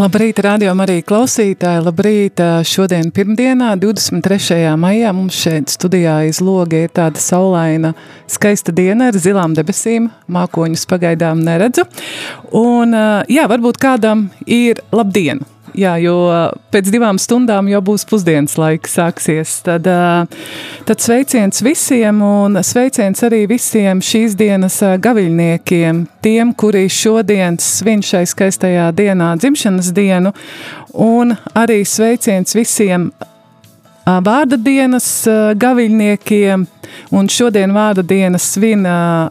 Labrīt, radio arī klausītāji. Labrīt, šodien pirmdienā, 23. maijā mums šeit studijā aiz loga ir tāda saulaina, skaista diena ar zilām debesīm. Mākoņus pagaidām neredzu. Un jā, varbūt kādam ir labdiena. Jā, jo pēc divām stundām jau būs pusdienas laiks sāksies. Tad, tad sveiciens visiem un sveiciens arī visiem šīs dienas gaviļniekiem, tiem, kuri šodien svin šai skaistajā dienā dzimšanas dienu, un arī sveiciens visiem vārda dienas gaviļniekiem, un šodien vārda dienas svin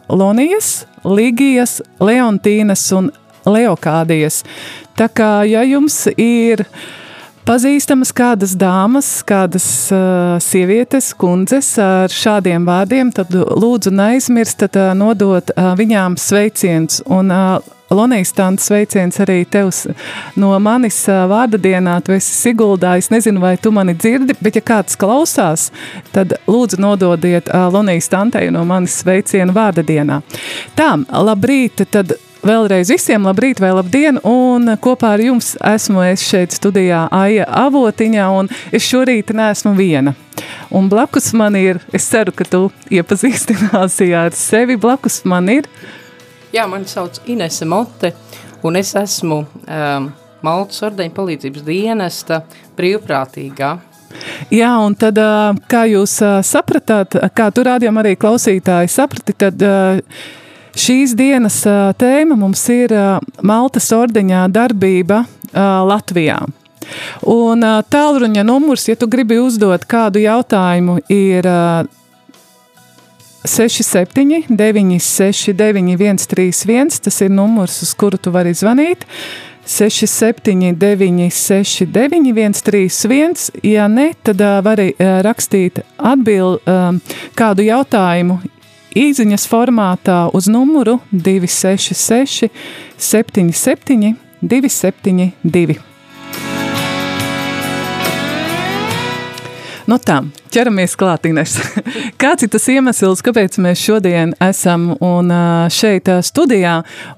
Lonijas, Ligijas, Leontīnas un Leokādijas. Tā kā, ja jums ir pazīstamas kādas dāmas, kādas uh, sievietes, kundzes ar šādiem vārdiem, tad lūdzu neaizmirstat uh, nodot uh, viņām sveiciens. Un uh, Lonijas tāns sveiciens arī tev no manis uh, vārda dienā. Tu esi Siguldā, es nezinu, vai tu mani dzirdi, bet ja kāds klausās, tad lūdzu nododiet uh, Lonijas tantei no manis sveicienu vārda dienā. Tā, labrīt, tad Vēlreiz visiem labrīt, vai labdien, un kopā ar jums esmu es šeit studijā Aija Avotiņā, un es šorīt neesmu viena. Un blakus man ir, es ceru, ka tu iepazīstināsi ar sevi, blakus man ir. Jā, mani sauc Inese Mote, un es esmu um, Maltas ordeņa palīdzības dienesta brīvprātīgā. Jā, un tad, kā jūs sapratāt, kā tu rādījām arī klausītāji saprati, tad Šīs dienas tēma mums ir Maltas ordeņā darbība Latvijā. Un tālruņa numurs, ja tu gribi uzdot kādu jautājumu, ir 67, 969, 131. Tas ir numurs, uz kuru tu vari zvanīt. 679, 691, 31. Ja ne, tad vari rakstīt atbildi uh, kādu jautājumu īsiņas formātā uz numuru 266 77 272. Nu tā, ķeramies klātienes. Kāds ir tas iemesls, kāpēc mēs šodien esam un šeit studijā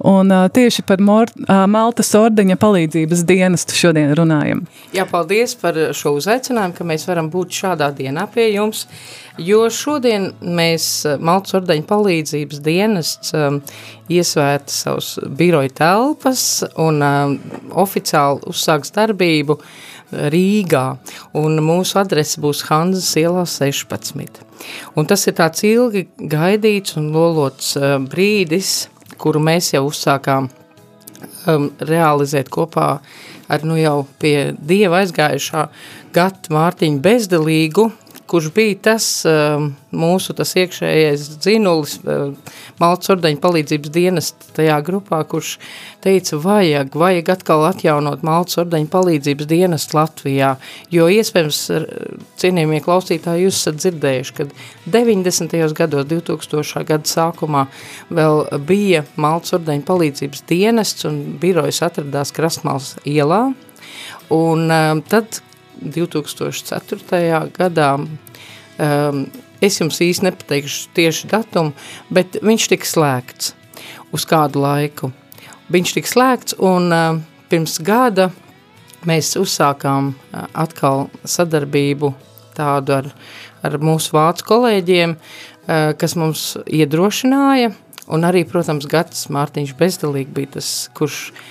un tieši par Mor Maltas ordeņa palīdzības dienestu šodien runājam? Jā, paldies par šo uzaicinājumu, ka mēs varam būt šādā dienā pie jums, jo šodien mēs Maltas ordeņa palīdzības dienests iesvēta savus biroja telpas un oficiāli uzsāks darbību Rīgā, un mūsu adrese būs Hanzas ielā 16. Un tas ir tāds ilgi gaidīts un lolots uh, brīdis, kuru mēs jau uzsākām um, realizēt kopā ar nu jau pie Dieva aizgājušā Gata Mārtiņa bezdelīgu, kurš bija tas um, mūsu tas iekšējais dzinulis, uh, Maltas ordeņa palīdzības dienas tajā grupā, kurš teica, vajag, vajag atkal atjaunot Maltas ordeņa palīdzības dienas Latvijā, jo iespējams, cienījamie klausītāji, jūs esat dzirdējuši, kad 90. gados, 2000. gada sākumā vēl bija Maltas ordeņa palīdzības dienests un birojas atradās Krastmals ielā, un um, tad 2004. gadā. Um, es jums īsti nepateikšu tieši datumu, bet viņš tika slēgts uz kādu laiku. Viņš tika slēgts un uh, pirms gada mēs uzsākām uh, atkal sadarbību tādu ar, ar mūsu vācu kolēģiem, uh, kas mums iedrošināja, un arī, protams, Gatis Mārtiņš Bezdalīgi bija tas, kurš uh,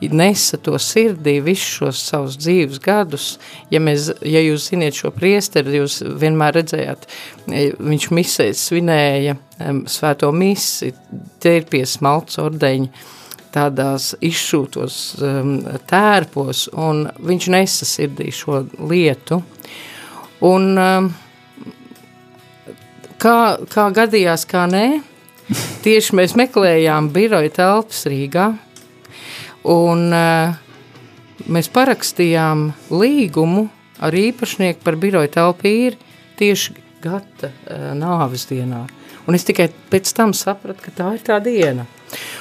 nesa to sirdī visus šos savus dzīves gadus. Ja, mēs, ja jūs ziniet šo priesteri, jūs vienmēr redzējāt, e, viņš misēs svinēja svēto misi, pie smalts ordeņa, tādās izšūtos tērpos, un viņš nesa sirdī šo lietu. Un kā, kā gadījās, kā nē, tieši mēs meklējām biroja telpas Rīgā, un uh, mēs parakstījām līgumu ar īpašnieku par biroja telpu īri tieši gata uh, nāves dienā. Un es tikai pēc tam sapratu, ka tā ir tā diena.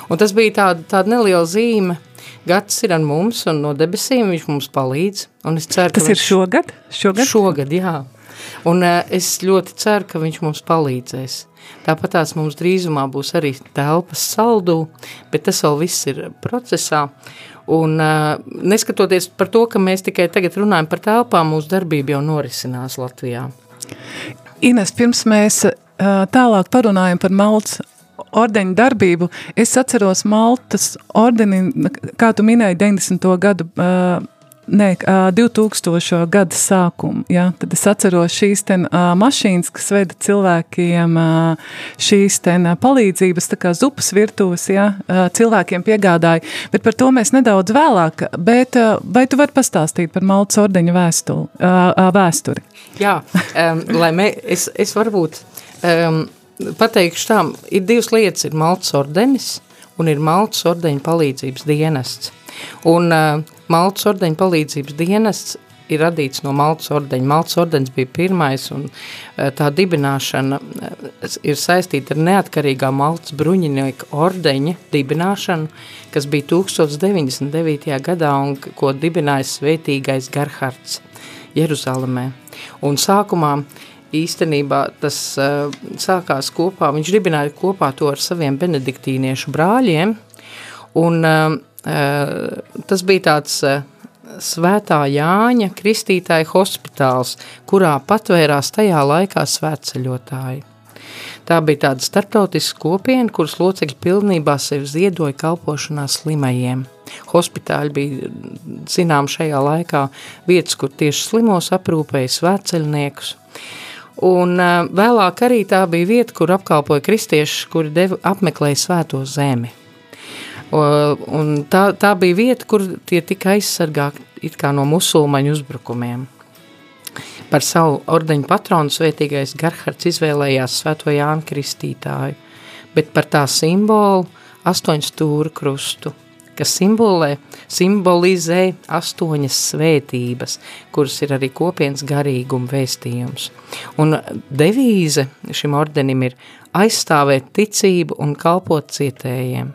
Un tas bija tāda, tāda neliela zīme. Gads ir ar mums un no debesīm viņš mums palīdz. Es ceru, tas ir šogad? Šogad, šogad jā. Un uh, es ļoti ceru, ka viņš mums palīdzēs. Tāpat tās mums drīzumā būs arī telpas saldū, bet tas vēl viss ir procesā. Un uh, neskatoties par to, ka mēs tikai tagad runājam par telpām, mūsu darbība jau norisinās Latvijā. Ines, pirms mēs uh, tālāk parunājam par Maltas ordeņu darbību. Es atceros Maltas ordeni, kā tu minēji, 90. gadu. Uh, Nē, 2000. gada sākumu, ja, tad es atceros šīs ten uh, mašīnas, kas veda cilvēkiem uh, šīs ten uh, palīdzības, tā kā zupas virtuves, ja, uh, cilvēkiem piegādāja, bet par to mēs nedaudz vēlāk, bet uh, vai tu vari pastāstīt par Maltas ordeņu vēstuli, uh, uh, vēsturi? Jā, um, lai mē, es, es varbūt um, pateikšu tā, ir divas lietas, ir Maltas ordenis un ir Maltas ordeņa palīdzības dienests. Un uh, Maltas ordeņa palīdzības dienests ir radīts no Maltas ordeņa. Maltas ordeņas bija pirmais, un uh, tā dibināšana uh, ir saistīta ar neatkarīgā Maltas bruņinieku ordeņa dibināšanu, kas bija 1099. gadā un ko dibināja svētīgais Gerhards Jeruzalemē. Un sākumā īstenībā tas uh, sākās kopā, viņš dibināja kopā to ar saviem benediktīniešu brāļiem, un uh, tas bija tāds uh, svētā Jāņa kristītāja hospitāls, kurā patvērās tajā laikā svētceļotāji. Tā bija tāda starptautiska kopiena, kuras locekļi pilnībā sevi ziedoja kalpošanā slimajiem. Hospitāļi bija, zinām, šajā laikā vietas, kur tieši slimos aprūpēja svētceļniekus. Un uh, vēlāk arī tā bija vieta, kur apkalpoja kristieši, kuri deva, apmeklēja svēto zemi. Un tā, tā bija vieta, kur tie tika aizsargāti no musulmaņu uzbrukumiem. Par savu ordeņu patronu svētīgais Garhards izvēlējās svēto Jānu Kristītāju, bet par tā simbolu astoņu stūru krustu – kas simbolē, simbolizē astoņas svētības, kuras ir arī kopienas garīguma vēstījums. Un devīze šim ordenim ir aizstāvēt ticību un kalpot cietējiem.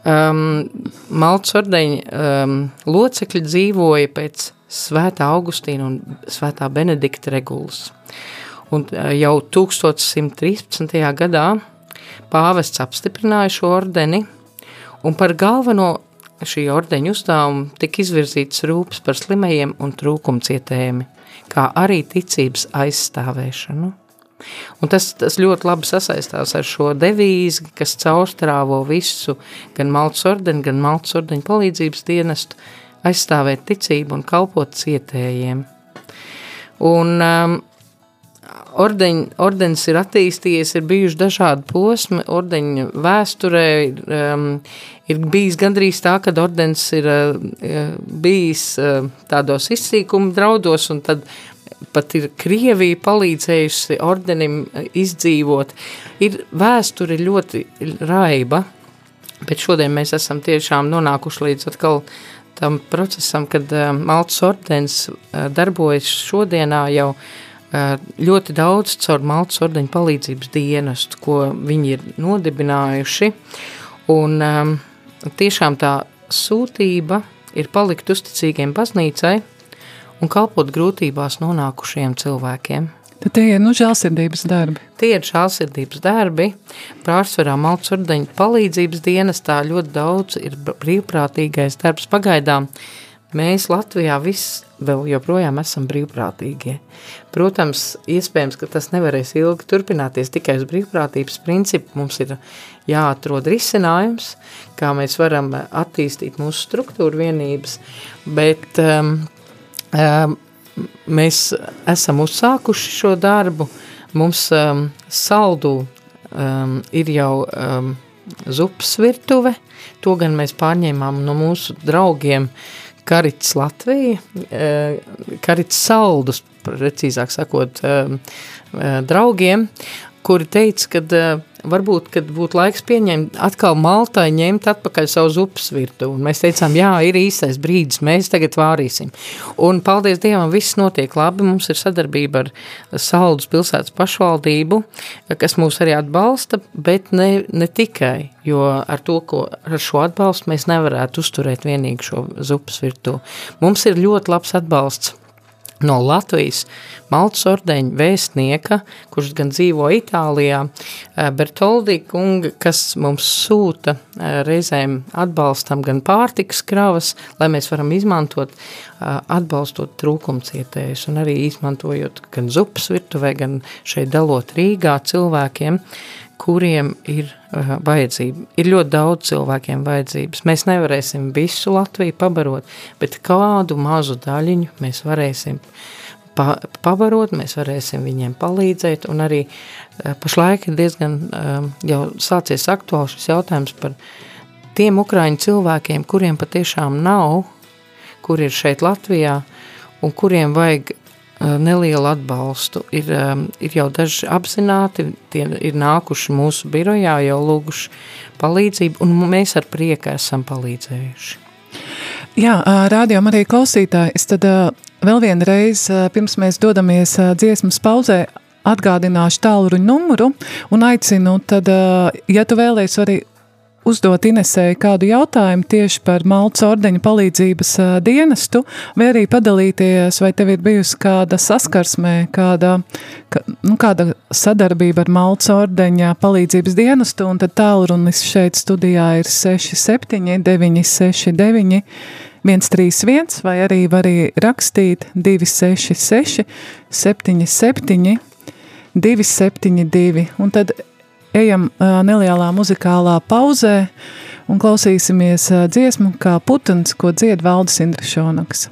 Um, Malts ordeņa um, locekļi dzīvoja pēc svētā Augustīna un svētā Benedikta regulas. Un uh, jau 1113. gadā pāvests apstiprināja šo ordeni – un par galveno šī ordeņa uzdevumu tika izvirzīts rūpes par slimajiem un trūkumcietējiem, kā arī ticības aizstāvēšanu. Un tas, tas ļoti labi sasaistās ar šo devīzi, kas caurstrāvo visu, gan Maltas ordeni, gan Maltas ordeņa palīdzības dienestu, aizstāvēt ticību un kalpot cietējiem. Un um, ordeņ, ordenis ir attīstījies, ir bijuši dažādi posmi, ordeņa vēsturē um, ir bijis gandrīz tā, kad ordenis ir uh, bijis uh, tādos izsīkuma draudos, un tad pat ir Krievija palīdzējusi ordenim izdzīvot. Ir vēsture ļoti raiba, bet šodien mēs esam tiešām nonākuši līdz atkal tam procesam, kad uh, Maltas ordenis uh, darbojas šodienā jau ļoti daudz caur Maltas ordeņu palīdzības dienestu, ko viņi ir nodibinājuši, un tiešām tā sūtība ir palikt uzticīgiem baznīcai un kalpot grūtībās nonākušiem cilvēkiem. Tad tie ir nu, žēlsirdības darbi. Tie ir žēlsirdības darbi. Pārsvarā Maltas ordeņu palīdzības dienestā ļoti daudz ir brīvprātīgais darbs pagaidām. Mēs Latvijā viss vēl joprojām esam brīvprātīgie. Protams, iespējams, ka tas nevarēs ilgi turpināties tikai uz brīvprātības principu. Mums ir jāatrod risinājums, kā mēs varam attīstīt mūsu struktūru vienības, bet um, mēs esam uzsākuši šo darbu. Mums um, saldu um, ir jau zupas virtuve. To gan mēs pārņēmām no mūsu draugiem Karits Latvija, Karits Saldus, precīzāk sakot, draugiem, kuri teica, ka varbūt, kad būtu laiks pieņemt atkal Maltai ņemt atpakaļ savu zupas virtu. Un mēs teicām, jā, ir īstais brīdis, mēs tagad vārīsim. Un paldies Dievam, viss notiek labi, mums ir sadarbība ar Saldus pilsētas pašvaldību, kas mūs arī atbalsta, bet ne, ne tikai, jo ar to, ko ar šo atbalstu mēs nevarētu uzturēt vienīgi šo zupas virtu. Mums ir ļoti labs atbalsts no Latvijas Maltas ordeņa vēstnieka, kurš gan dzīvo Itālijā, eh, Bertoldi kunga, kas mums sūta eh, reizēm atbalstam gan pārtikas kravas, lai mēs varam izmantot eh, atbalstot trūkumcietējus un arī izmantojot gan zupas virtuvē, gan šeit dalot Rīgā cilvēkiem, kuriem ir uh, vajadzība. Ir ļoti daudz cilvēkiem vajadzības. Mēs nevarēsim visu Latviju pabarot, bet kādu mazu daļiņu mēs varēsim pa, pabarot, mēs varēsim viņiem palīdzēt, un arī uh, pašlaik ir diezgan uh, jau sācies aktuāls šis jautājums par tiem ukraiņu cilvēkiem, kuriem patiešām nav, kur ir šeit Latvijā, un kuriem vajag nelielu atbalstu. Ir, eh, ir jau daži apzināti, tie ir nākuši mūsu birojā, jau lūguši palīdzību, un mēs ar prieku esam palīdzējuši. Jā, rādījām arī klausītāji. Es tad vēl vienreiz, pirms mēs dodamies dziesmas pauzē, atgādināšu tālruņa numuru un aicinu, tad, ja tu vēlēsi arī uzdot Inesēji kādu jautājumu tieši par Maltas ordeņa palīdzības dienestu, vai arī padalīties, vai tev ir bijusi kāda saskarsmē, kāda, ka, nu, kāda sadarbība ar Maltas ordeņa palīdzības dienestu, un tad tālrunis šeit studijā ir 67 969 131, vai arī var arī rakstīt 266 77 272, un tad ejam nelielā muzikālā pauzē un klausīsimies dziesmu kā putns, ko dzied Valdis Indrišonaks.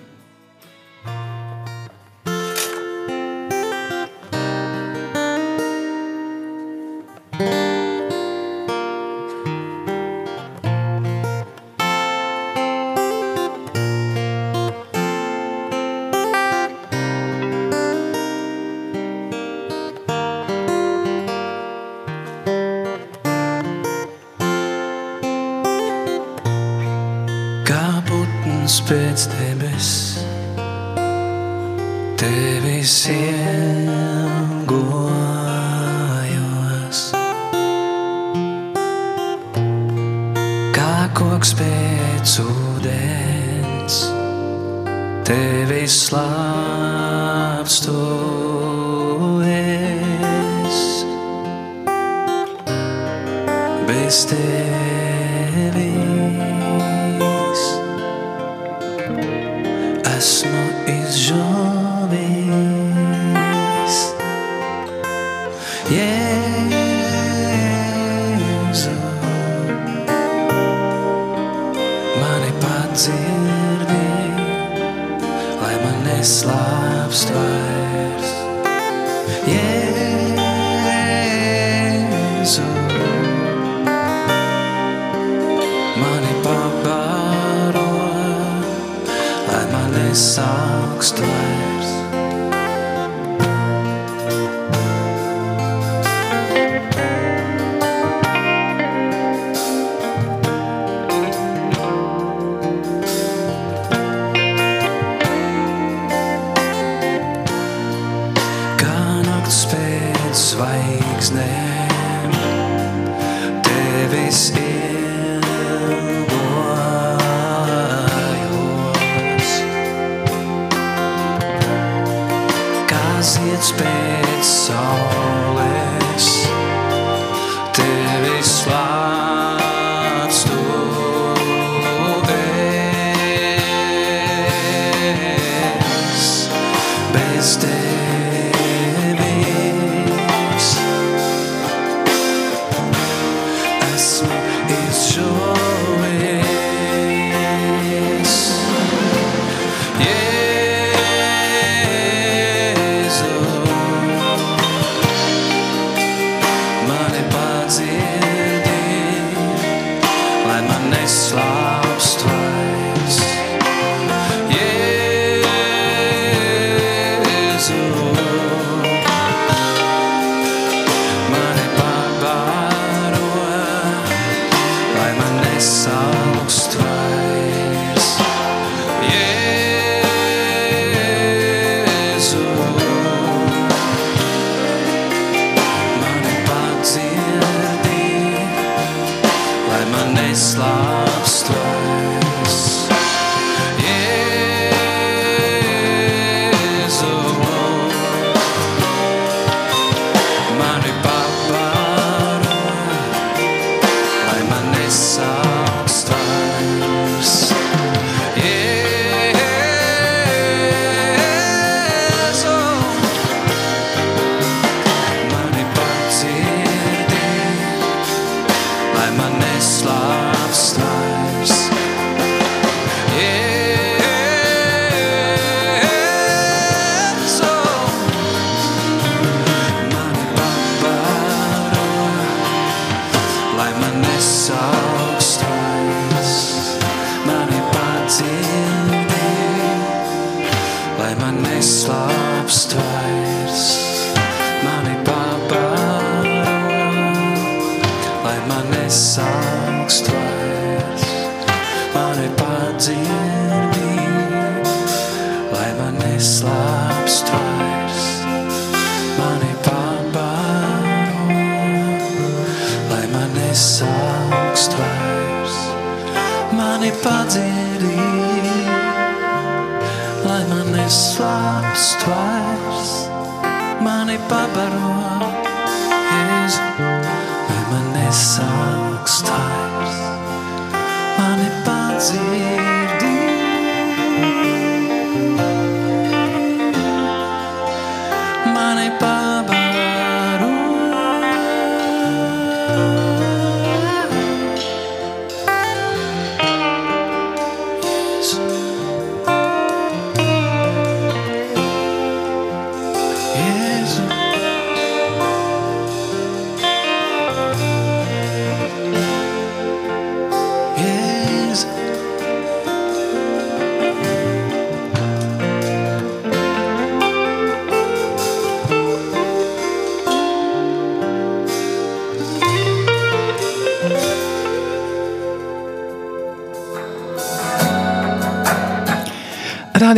see.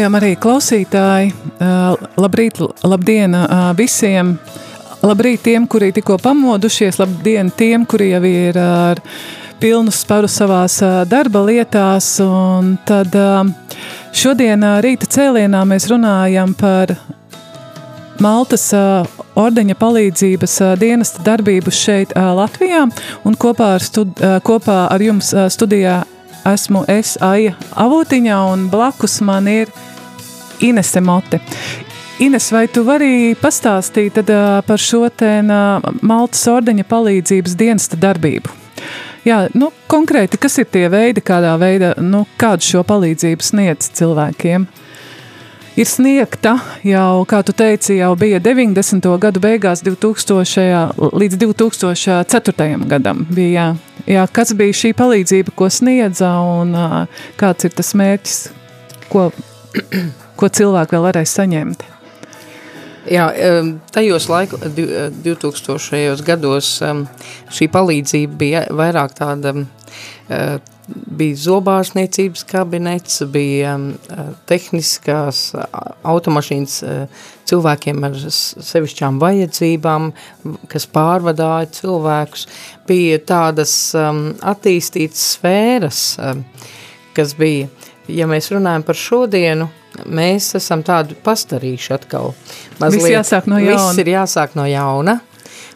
Rādījām arī klausītāji. Labrīt, labdien visiem! Labrīt tiem, kuri tikko pamodušies, labdien tiem, kuri jau ir ar pilnu sparu savās darba lietās. Un tad šodien rīta cēlienā mēs runājam par Maltas ordeņa palīdzības dienesta darbību šeit Latvijā. Un kopā ar, stud, kopā ar jums studijā esmu es, Aija Avotiņa, un blakus man ir Inese Mote. Ines, vai tu vari pastāstīt tad, par šo ā, Maltas ordeņa palīdzības dienesta darbību? Jā, nu, konkrēti, kas ir tie veidi, kādā veidā, nu, kādu šo palīdzību sniedz cilvēkiem? Ir sniegta jau, kā tu teici, jau bija 90. gadu beigās, 2000. līdz 2004. gadam. Bija, jā, jā, kas bija šī palīdzība, ko sniedza un kāds ir tas mērķis, ko, ko cilvēki vēl varēs saņemt? Jā, tajos laiku, di- 2000. gados em, šī palīdzība bija vairāk tāda, eh, bija zobārsniecības kabinets, bija eh, tehniskās automašīnas eh, cilvēkiem ar sevišķām vajadzībām, kas pārvadāja cilvēkus, bija tādas attīstītas sfēras, kas bija, ja mēs runājam par šodienu, mēs esam tādi pastarīši atkal. Viss jāsāk no jauna. Viss ir jāsāk no jauna.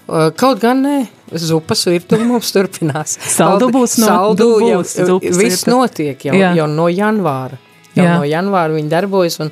Uh, Kaut gan ne, zupas virtuve mums turpinās. Saldu būs no- Saldu būs jau, viss virtuve. notiek jau, Jā. jau no janvāra. Jau Jā. no janvāra viņi darbojas un,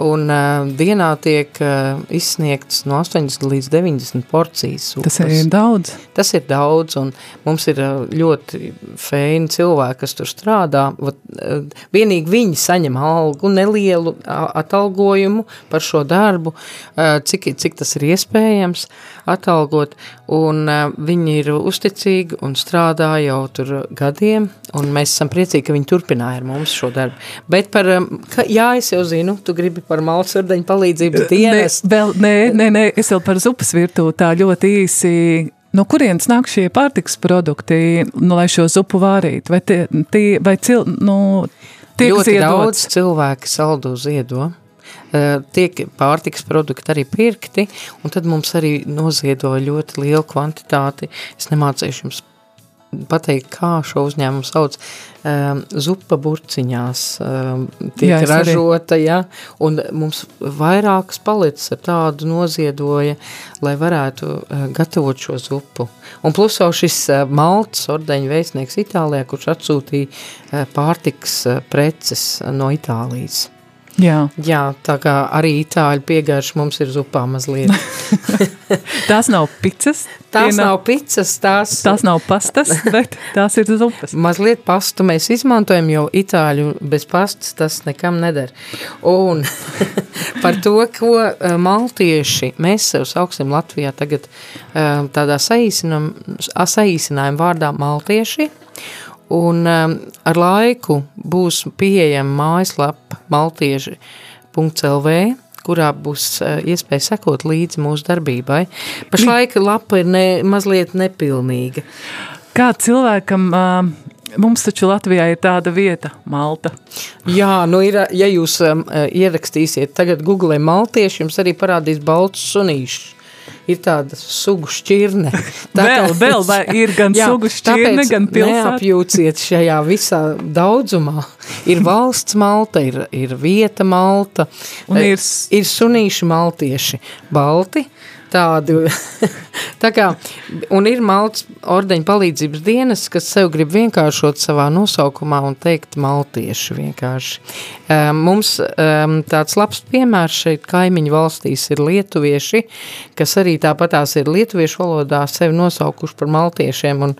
un uh, dienā tiek uh, izsniegts no 80 līdz 90 porcijas Tas zupas. ir daudz. Tas ir daudz, un mums ir uh, ļoti feini cilvēki, kas tur strādā. Vat, uh, vienīgi viņi saņem algu, nelielu atalgojumu par šo darbu, uh, cik, cik tas ir iespējams atalgot, un uh, viņi ir uzticīgi un strādā jau tur gadiem, un mēs esam priecīgi, ka viņi turpināja ar mums šo darbu. Bet par, um, ka, jā, es jau zinu, tu gribi par malsardaņu palīdzības dienas. Ne, vēl, nē, nē, nē, es vēl par zupas virtuvi tā ļoti īsi. No kurienes nāk šie pārtiks produkti, nu, lai šo zupu vārītu? Vai, tie, tie, vai cil, nu, tiek ļoti ziedots? daudz cilvēki saldu ziedo. Uh, tiek pārtiks produkti arī pirkti, un tad mums arī noziedo ļoti lielu kvantitāti. Es nemācīšu jums pateikt, kā šo uzņēmumu sauc. Um, zupa burciņās um, tiek Jā, jā, es arī. ražota, ja, un mums vairākas paletes ar tādu noziedoja, lai varētu uh, gatavot šo zupu. Un plus jau šis uh, maltas ordeņa vēstnieks Itālijā, kurš atsūtīja uh, pārtiks uh, preces no Itālijas. Jā, Jā, tā kā arī itāļu piegārš mums ir zupā mazliet. tās nav picas. Tās nav picas, tās, Tās nav pastas, bet tās ir zupas. mazliet pastu mēs izmantojam, jo itāļu bez pastas tas nekam neder. Un par to, ko eh, maltieši, mēs sev sauksim Latvijā tagad eh, tādā saīsinājuma vārdā maltieši, un um, ar laiku būs pieejama mājaslapa maltieši.lv, kurā būs uh, iespēja sekot līdzi mūsu darbībai. Pašlaik lapa ir ne, mazliet nepilnīga. Kā cilvēkam, ā, mums taču Latvijā ir tāda vieta, Malta. Jā, nu ir, ja jūs um, ierakstīsiet tagad Google maltieši, jums arī parādīs balts sunīšs. Ir tāda sugu šķirne. Vēl, vēl, vai ir gan sugu šķirne, gan pilsēta? Neapjūciet šajā visā daudzumā. Ir valsts Malta, ir, ir vieta Malta, Un ir- ir sunīši maltieši, balti, tādi, tā kā, un ir Maltas ordeņa palīdzības dienas, kas sev grib vienkāršot savā nosaukumā un teikt maltieši vienkārši. Um, mums um, tāds labs piemērs šeit kaimiņu valstīs ir lietuvieši, kas arī tāpatās ir lietuviešu valodā sevi nosaukuši par maltiešiem, un,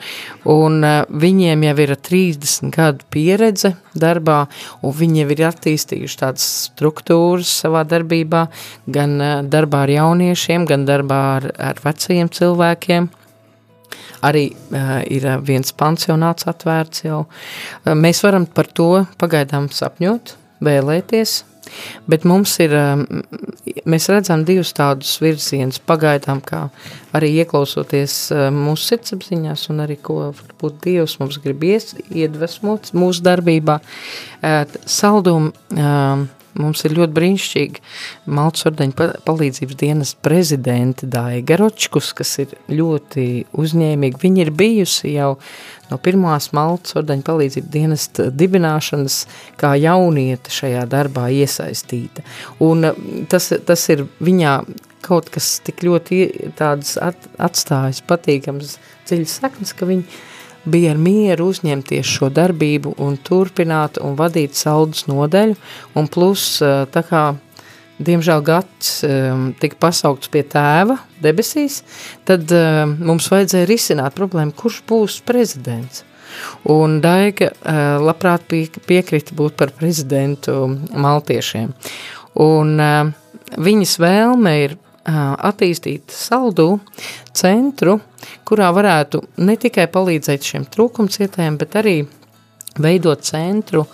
un uh, viņiem jau ir 30 gadu pieredze darbā, un viņi jau ir attīstījuši tādas struktūras savā darbībā, gan uh, darbā ar jauniešiem, gan darbā ar, ar vecajiem cilvēkiem. Arī uh, ir uh, viens pansionāts atvērts jau. Mēs varam par to pagaidām sapņot, vēlēties, bet mums ir, um, mēs redzam divus tādus virzienus pagaidām, kā arī ieklausoties uh, mūsu sirdsapziņās un arī ko varbūt Dievs mums grib iedvesmot mūsu darbībā. Saldum um, Mums ir ļoti brīnišķīgi Maltas ordeņa pa- palīdzības dienas prezidenti Daiga Ročkus, kas ir ļoti uzņēmīgi. Viņa ir bijusi jau no pirmās Maltas ordeņa palīdzības dienas dibināšanas kā jaunieta šajā darbā iesaistīta. Un eh, tas, tas ir viņā kaut kas tik ļoti tāds at, atstājis patīkams dziļas saknes, ka viņi bija ar mieru uzņemties šo darbību un turpināt un vadīt saldus nodeļu, un plus eh, tā kā diemžēl gads um, tika pasaukts pie tēva debesīs, tad um, mums vajadzēja risināt problēmu, kurš būs prezidents. Un Daiga uh, labprāt pie, piekrita būt par prezidentu maltiešiem. Un uh, viņas vēlme ir uh, attīstīt saldu centru, kurā varētu ne tikai palīdzēt šiem trūkumcietējiem, bet arī veidot centru um,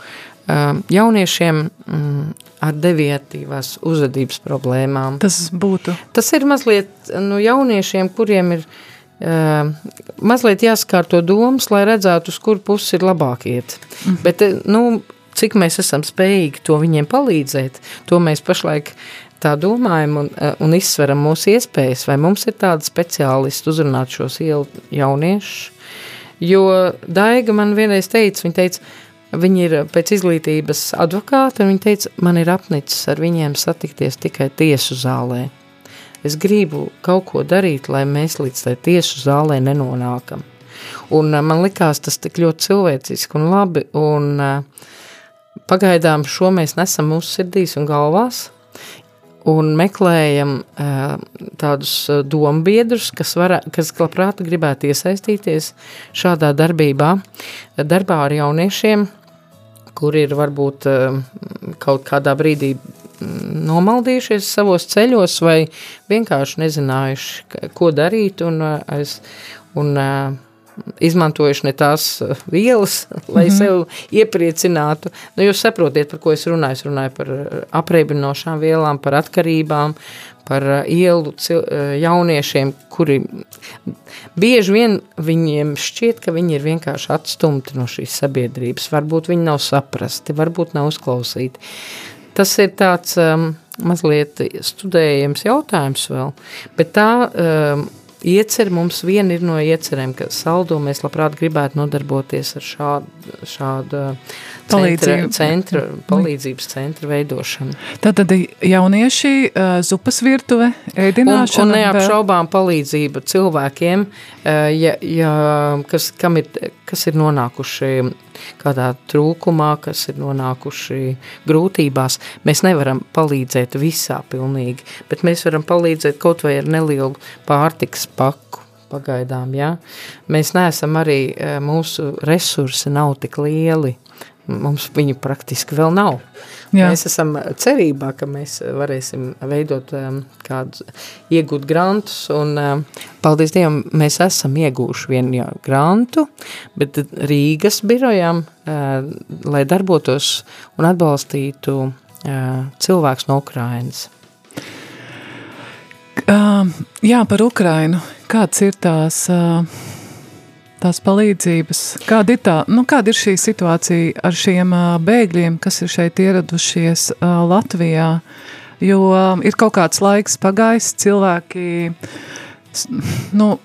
jauniešiem um, ar devietīvās uzvedības problēmām. Tas būtu. Tas ir mazliet nu, jauniešiem, kuriem ir uh, mazliet jāskārto domas, lai redzētu, uz kur pusi ir labāk iet. Mm. Bet, eh, nu, cik mēs esam spējīgi to viņiem palīdzēt, to mēs pašlaik tā domājam un, eh, un izsveram mūsu iespējas, vai mums ir tādi speciālisti uzrunāt šos jauniešus. Jo Daiga man vienreiz teica, viņa teica, Viņa ir pēc izglītības advokāta, un viņa teica, man ir apnicis ar viņiem satikties tikai tiesu zālē. Es gribu kaut ko darīt, lai mēs līdz tai tiesu zālē nenonākam. Un uh, man likās tas tik ļoti cilvēciski un labi, un uh, pagaidām šo mēs nesam mūsu sirdīs un galvās, un meklējam uh, tādus dombiedrus, kas, var, kas labprāt gribētu iesaistīties šādā darbībā, darbā ar jauniešiem, kuri ir varbūt uh, kaut kādā brīdī mm, nomaldījušies savos ceļos vai vienkārši nezinājuši, ko darīt un, aiz, un uh, izmantojuši ne tās vielas, lai mm -hmm. sev iepriecinātu. Nu, jūs saprotiet, par ko es runāju. Es runāju par apreibinošām vielām, par atkarībām, par uh, ielu uh, jauniešiem, kuri bieži vien viņiem šķiet, ka viņi ir vienkārši atstumti no šīs sabiedrības. Varbūt viņi nav saprasti, varbūt nav uzklausīti. Tas ir tāds um, mazliet studējams jautājums vēl, bet tā um, iecer mums viena ir no iecerēm, ka saldo mēs labprāt gribētu nodarboties ar šādu, šādu centra, Palīdzību. centra, palīdzības centra veidošanu. Tātad jaunieši, uh, zupas virtuve, Un, ēdināšana. un vēl- neapšaubām palīdzība cilvēkiem, eh, ja, ja, kas, kam ir, kas ir nonākuši kādā trūkumā, kas ir nonākuši grūtībās. Mēs nevaram palīdzēt visā pilnīgi, bet mēs varam palīdzēt kaut vai ar nelielu pārtikas paku. Pagaidām, ja? Mēs neesam arī, eh, mūsu resursi nav tik lieli. Mums viņu praktiski vēl nav. Jā. Mēs esam cerībā, ka mēs varēsim veidot um, kādu, iegūt grantus, un um, paldies Dievam, mēs esam iegūši vienu jau grantu, bet Rīgas birojām, uh, lai darbotos un atbalstītu uh, cilvēks no Ukrainas. Uh, jā, par Ukrainu. Kāds ir tās uh, tās palīdzības. Kāda ir, tā, nu, kāda ir šī situācija ar šiem bēgļiem, kas ir šeit ieradušies Latvijā? Jo ir kaut kāds laiks pagājis, cilvēki nu,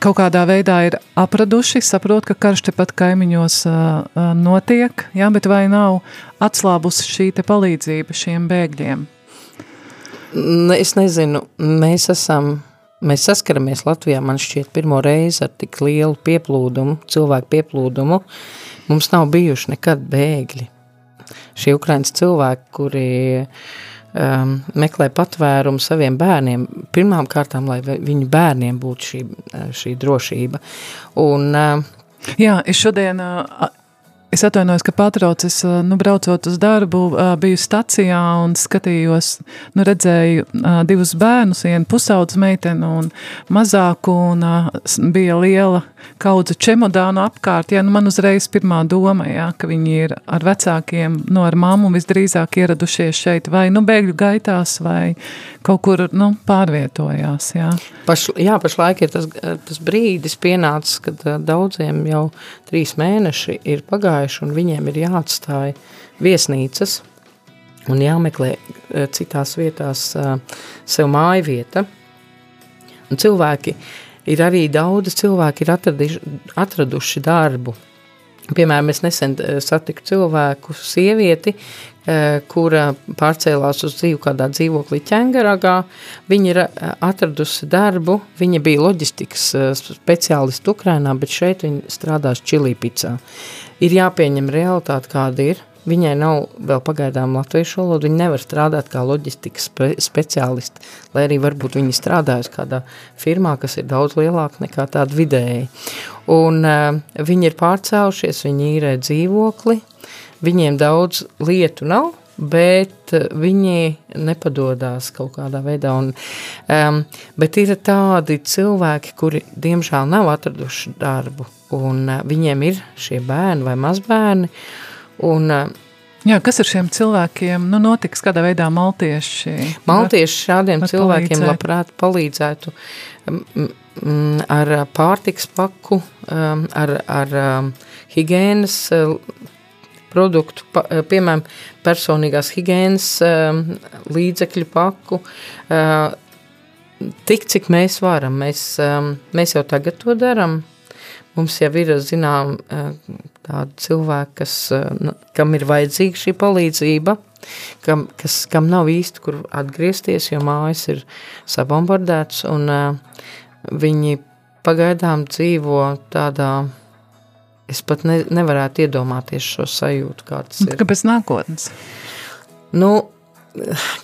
kaut kādā veidā ir apraduši, saprot, ka karš tepat kaimiņos notiek, jā, bet vai nav atslābusi šī palīdzība šiem bēgļiem? Es nezinu, mēs esam, mēs saskaramies Latvijā, man šķiet, pirmo reizi ar tik lielu pieplūdumu, cilvēku pieplūdumu. Mums nav bijuši nekad bēgļi. Šie Ukrainas cilvēki, kuri um, meklē patvērumu saviem bērniem, pirmām kārtām, lai vi- viņu bērniem būtu šī, uh, šī drošība. Un, uh, Jā, es šodien, ā, es atvainojos, ka patrauc, es, ā, nu, braucot uz darbu, ā, biju stacijā un skatījos, nu, redzēju ā, divus bērnus, vienu pusaudzes meiteni un mazāku, un bija liela kaudze čemodānu apkārt, jā, nu, man uzreiz pirmā doma, jā, ka viņi ir ar vecākiem, nu, ar mammu visdrīzāk ieradušies šeit, vai, nu, bēgļu gaitās, vai kaut kur, nu, pārvietojās, jā. Paš, jā, pašlaik ir tas, tas brīdis pienācis, kad ā, daudziem jau trīs mēneši ir pagājuši un viņiem ir jāatstāj viesnīcas un jāmeklē ā, citās vietās ā, sev māju vieta. Un cilvēki ir arī daudzi cilvēki ir atradiši, atraduši darbu. Piemēram, es nesen eh, satiku cilvēku, sievieti, eh, kura pārcēlās uz dzīvi kādā dzīvoklī ķengaragā. Viņa ir eh, atradusi darbu, viņa bija loģistikas speciālista Ukrainā, bet šeit viņa strādās Čilīpicā. Ir jāpieņem realitāte, kāda ir. Viņai nav vēl pagaidām latviešu valoda, viņa nevar strādāt kā loģistikas spe speciālisti, lai arī varbūt viņa strādājas kādā firmā, kas ir daudz lielāka nekā tāda vidēji. Un uh, viņi ir pārcēlušies, viņi īrē dzīvokli, viņiem daudz lietu nav, bet eh, viņi nepadodās kaut kādā veidā. Un, um, bet ir tādi cilvēki, kuri diemžēl nav atraduši darbu, un uh, viņiem ir šie bērni vai mazbērni, un Jā, kas ar šiem cilvēkiem, nu, notiks kādā veidā maltieši? Maltieši šādiem var cilvēkiem palīdzēt. labprāt palīdzētu ar pārtiks paku, ar, ar higienas produktu, piemēram, personīgās higienas līdzekļu paku, tik cik mēs varam. Mēs, mēs jau tagad to daram. Mums jau ir, zinām, tādi cilvēki, kas, uh, nu, kam ir vajadzīga šī palīdzība, kam, kas, kam nav īsti, kur atgriezties, jo mājas ir sabombardēts, un uh, viņi pagaidām dzīvo tādā, es pat ne, nevarētu iedomāties šo sajūtu, kā tas Nu, ir. Kā bez nākotnes? Nu,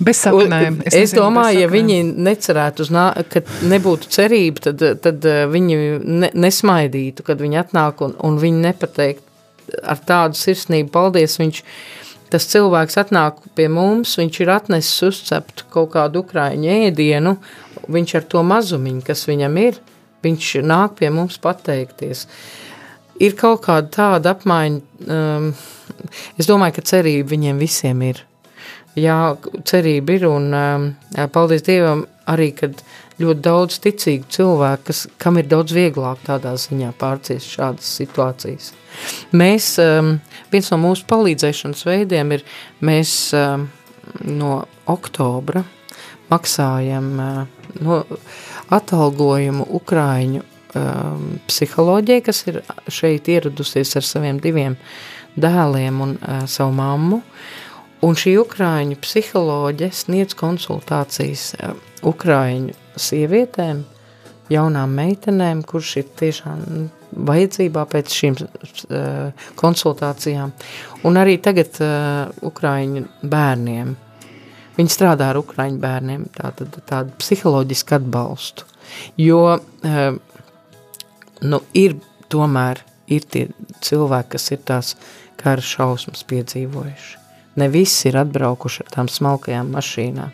Bez saknēm. Es, es nezinu, domāju, ja viņi necerētu, nā, ka nebūtu cerība, tad, tad eh, viņi ne, nesmaidītu, kad viņi atnāk un, un viņi nepateikt ar tādu sirsnību, paldies, viņš, tas cilvēks atnāk pie mums, viņš ir atnesis uzcept kaut kādu ukraiņu ēdienu, viņš ar to mazumiņu, kas viņam ir, viņš nāk pie mums pateikties. Ir kaut kāda tāda apmaiņa, um, es domāju, ka cerība viņiem visiem ir. Jā, cerība ir un um, paldies Dievam arī, kad ļoti daudz ticīgu cilvēku, kas, kam ir daudz vieglāk tādā ziņā pārciest šādas situācijas. Mēs, um, viens no mūsu palīdzēšanas veidiem ir, mēs um, no oktobra maksājam uh, no atalgojumu Ukraiņu um, psiholoģijai, kas ir šeit ieradusies ar saviem diviem dēliem un uh, savu mammu. Un šī Ukrāņu psiholoģe sniedz konsultācijas uh, Ukrāņu sievietēm, jaunām meitenēm, kurš ir tiešām vajadzībā pēc šīm uh, konsultācijām. Un arī tagad uh, Ukrāņu bērniem. Viņi strādā ar Ukrāņu bērniem, tādu, tādu psiholoģisku atbalstu. Jo uh, nu, ir tomēr ir tie cilvēki, kas ir tās kara šausmas piedzīvojuši. Ne visi ir atbraukuši ar tām smalkajām mašīnām.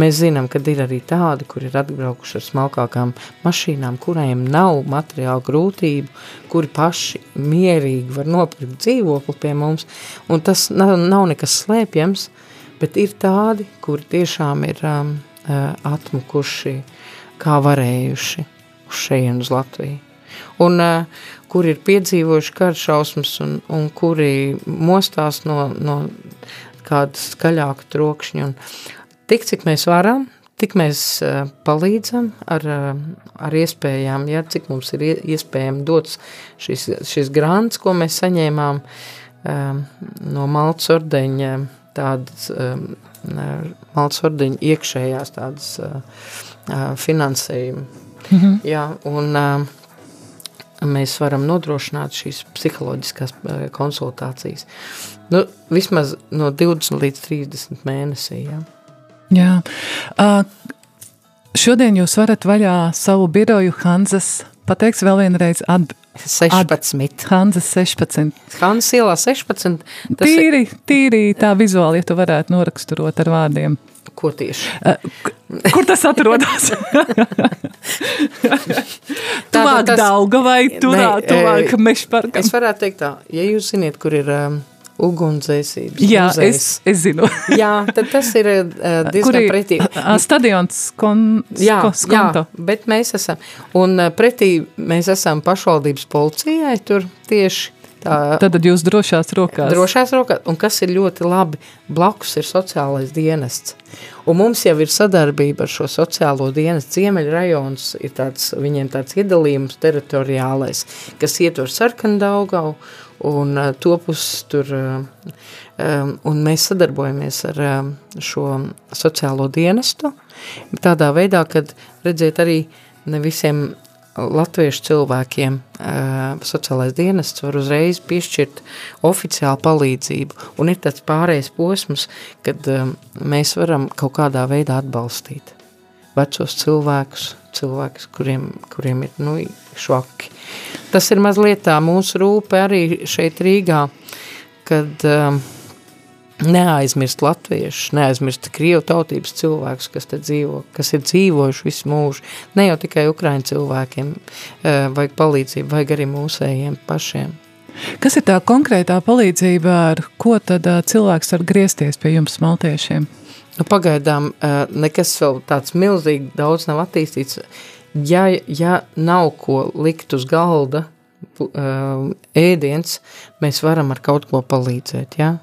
Mēs zinām, ka ir arī tādi, kur ir atbraukuši ar smalkākām mašīnām, kuriem nav materiāla grūtību, kuri paši mierīgi var nopirkt dzīvokli pie mums, tas nav, nav nekas slēpjams, bet ir tādi, kuri tiešām ir um, uh, atmukuši, kā varējuši uz šeien uz Latviju. un uh, kuri ir piedzīvojuši karšausmas un, un kuri mostās no, no kāda skaļāka trokšņa. Un tik, cik mēs varam, tik mēs uh, palīdzam ar, uh, ar iespējām, ja, cik mums ir ie- iespējami dots šis, šis grants, ko mēs saņēmām um, no Maltas ordeņa, tādas Maltas ordeņa iekšējās tādas finansējuma. Mhm. Jā, un mēs varam nodrošināt šīs psiholoģiskās konsultācijas. Nu, vismaz no 20 līdz 30 mēnesī, jā. Jā. Uh, šodien jūs varat vaļā savu biroju Hanzas, pateiks vēl vienreiz, atb 16. Hanzas 16. Hannes ielā 16. Tas ir, Tīri, tīri tā vizuāli, ja tu varētu noraksturot ar vārdiem. ko tieši? Kur tas atrodas? Tuvāk tas- Dauga vai turā, Nē, tuvāk e, Mešparkam? Es varētu teikt tā, ja jūs ziniet, kur ir um, ugunsdzēsības Jā, muzejs. es, es zinu. Jā, tad tas ir uh, diezgan ir pretī. ā, stadions kon, Jā, sko, skonto? jā, bet mēs esam, un uh, pretī mēs esam pašvaldības policijai tur tieši tā Tad jūs drošās rokās. drošās rokās, un kas ir ļoti labi, blakus ir sociālais dienests. Un mums jau ir sadarbība ar šo sociālo dienestu. Ziemeļa rajons ir tāds, viņiem tāds iedalījums teritoriālais, kas ietver Sarkandaugau uh, to pusi tur, uh, um, un mēs sadarbojamies ar šo sociālo dienestu. Tādā veidā, kad redzēt arī ne visiem latviešu cilvēkiem sociālais dienests var uzreiz piešķirt oficiālu palīdzību, un ir tāds pārējais posms, kad mēs varam kaut kādā veidā atbalstīt vecos cilvēkus, cilvēkus, kuriem, kuriem ir nu, švaki. Tas ir mazliet tā mūsu rūpe arī šeit Rīgā, kad um, neaizmirst latviešus, neaizmirst krievu tautības cilvēkus, kas te dzīvo, kas ir dzīvojuši visu mūžu. Ne jau tikai ukraiņu cilvēkiem uh, vajag palīdzību, vajag arī mūsējiem pašiem. Kas ir tā konkrētā palīdzība, ar ko tad ā, cilvēks var griezties pie jums, maltiešiem? Nu, pagaidām uh, nekas vēl tāds milzīgi daudz nav attīstīts. Ja, ja nav ko likt uz galda, uh, ēdiens, mēs varam ar kaut ko palīdzēt, ja?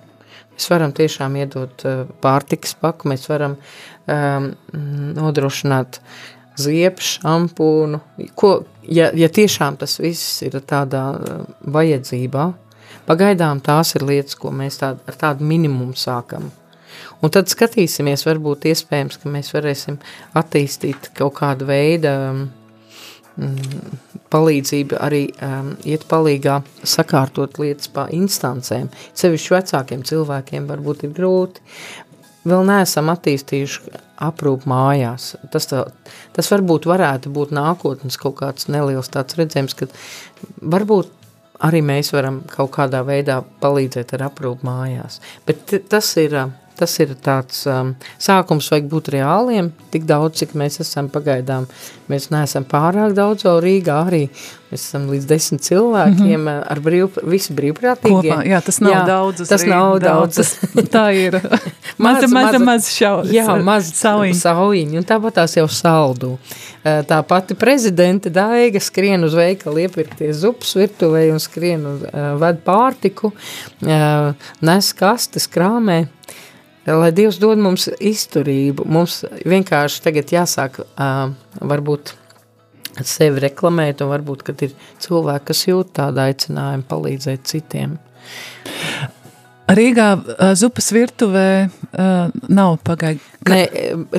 Mēs varam tiešām iedot uh, pārtikas paku, mēs varam um, nodrošināt ziepes, šampūnu, ko, ja, ja tiešām tas viss ir tādā vajadzībā, pagaidām tās ir lietas, ko mēs tād, ar tādu minimumu sākam. Un tad skatīsimies, varbūt iespējams, ka mēs varēsim attīstīt kaut kādu veidu mm, palīdzību, arī um, iet palīgā sakārtot lietas pa instancēm. Sevišķi vecākiem cilvēkiem varbūt ir grūti. Vēl neesam attīstījuši aprūp mājās. Tas, tā, tas varbūt varētu būt nākotnes kaut kāds neliels tāds redzējums, ka varbūt arī mēs varam kaut kādā veidā palīdzēt ar aprūp mājās. Bet tas ir, ā, tas ir tāds um, sākums vajag būt reāliem, tik daudz, cik mēs esam pagaidām. Mēs neesam pārāk daudz, vēl Rīgā arī mēs esam līdz desmit cilvēkiem mm -hmm. ar brīv, visi brīvprātīgie. Kopā, jā, tas nav Jā, daudz. Tas nav daudz. Tas, tā ir maza, maza, maza šau. Jā, maz saujiņa. saujiņa, un tāpat tās jau saldu. Tā pati prezidente Daiga skrien uz veikalu iepirkties zupas virtuvē un skrien uz uh, ved pārtiku, uh, nes kastes krāmē, lai Dievs dod mums izturību. Mums vienkārši tagad jāsāk uh, varbūt sevi reklamēt, un varbūt, kad ir cilvēki, kas jūt tādu aicinājumu palīdzēt citiem. Rīgā zupas virtuvē nav pagaidi. Nē,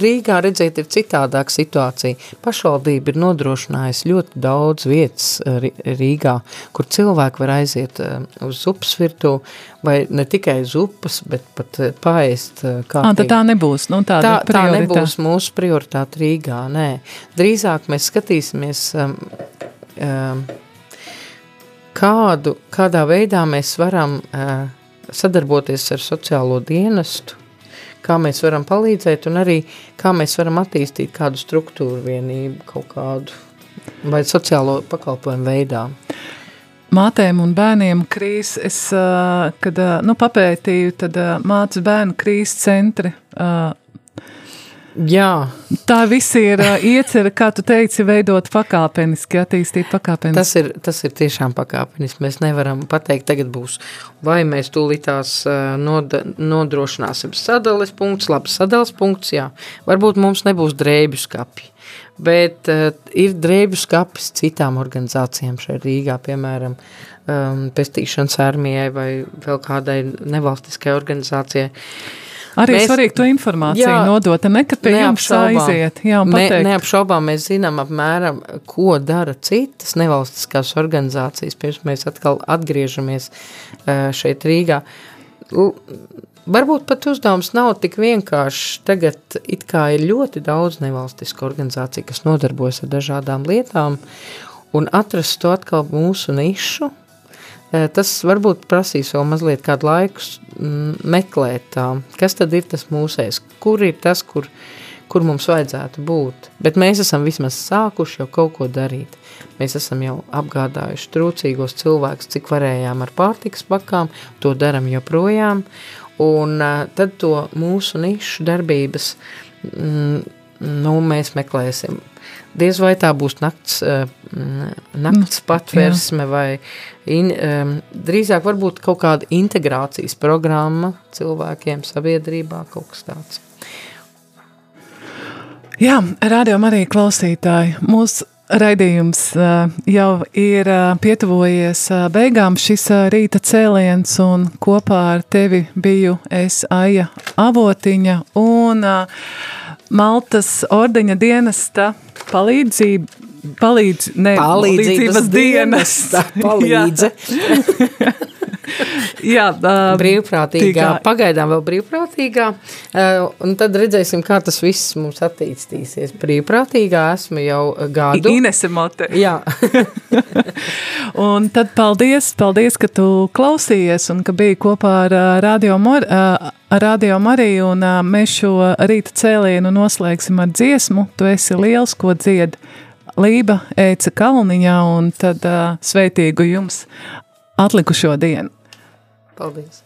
Rīgā redzēt ir citādāka situācija. Pašvaldība ir nodrošinājusi ļoti daudz vietas Rīgā, kur cilvēki var aiziet uz zupas virtu, vai ne tikai zupas, bet pat paēst kā Ā, tad tā nebūs. Nu, tāda tā, tā prioritāte. nebūs mūsu prioritāte Rīgā, nē. Drīzāk mēs skatīsimies, um, um, kādu, kādā veidā mēs varam uh, sadarboties ar sociālo dienestu, kā mēs varam palīdzēt un arī kā mēs varam attīstīt kādu struktūru vienību kaut kādu vai sociālo pakalpojumu veidā. Mātēm un bērniem krīzes, es, kad nu, papētīju, tad mācas bērnu krīzes centri Jā, Tā viss ir uh, iecerē, kā tu teici, veidot pakāpeniski, attīstīt pakāpeniski. tas ir, tas ir tiešām pakāpeniski. Mēs nevaram pateikt, tagad būs, vai mēs tūlītās uh, nod, nodrošināsim sadales punktus, labs sadales punkts, jā. Varbūt mums nebūs drēbju skapi, bet uh, ir drēbju skapis citām organizācijām šeit Rīgā, piemēram, um, pestīšanas armijai vai vēl kādai nevalstiskai organizācijai. Arī mēs- svarīgi to informāciju Jā, nodot, ne ka pie jums aiziet. Jā, ne, neapšaubām mēs zinām apmēram, ko dara citas nevalstiskās organizācijas, pirms mēs atkal atgriežamies šeit Rīgā. Varbūt pat uzdevums nav tik vienkāršs. Tagad it kā ir ļoti daudz nevalstisku organizāciju, kas nodarbojas ar dažādām lietām, un atrast to atkal mūsu nišu, Tas varbūt prasīs vēl mazliet kādu laiku meklēt, kas tad ir tas mūsējs, kur ir tas, kur, kur mums vajadzētu būt. Bet mēs esam vismaz sākuši jau kaut ko darīt. Mēs esam jau apgādājuši trūcīgos cilvēkus, cik varējām ar pārtikas pakām, to daram joprojām. Un tad to mūsu nišu darbības mm, nu, mēs meklēsim. Diez vai tā būs nakts, eh, nakts patversme vai in, um, drīzāk varbūt kaut kāda integrācijas programma cilvēkiem sabiedrībā, kaut kas tāds. Jā, rādījām arī klausītāji. Mūsu raidījums uh, jau ir uh, pietuvojies beigām šis rīta cēliens, un kopā ar tevi biju es Aija Avotiņa un uh, Maltas ordeņa dienesta palīdzība. Palīdz, ne, Palīdzības dienesta palīdze. Jā, uh, Brīvprātīgā, tīkā. pagaidām vēl brīvprātīgā, uh, un tad redzēsim, kā tas viss mums attīstīsies. Brīvprātīgā esmu jau gadu. Inese Mote. Jā, Un tad paldies, paldies, ka tu klausījies un ka biji kopā ar ā, Radio, ā, ar Radio Mariju. Un, ā, mēs šo rīta cēlienu noslēgsim ar dziesmu. Tu esi liels, ko dzied Lība Eica Kalniņā, un tad ā, sveitīgu jums atlikušo dienu. paldies.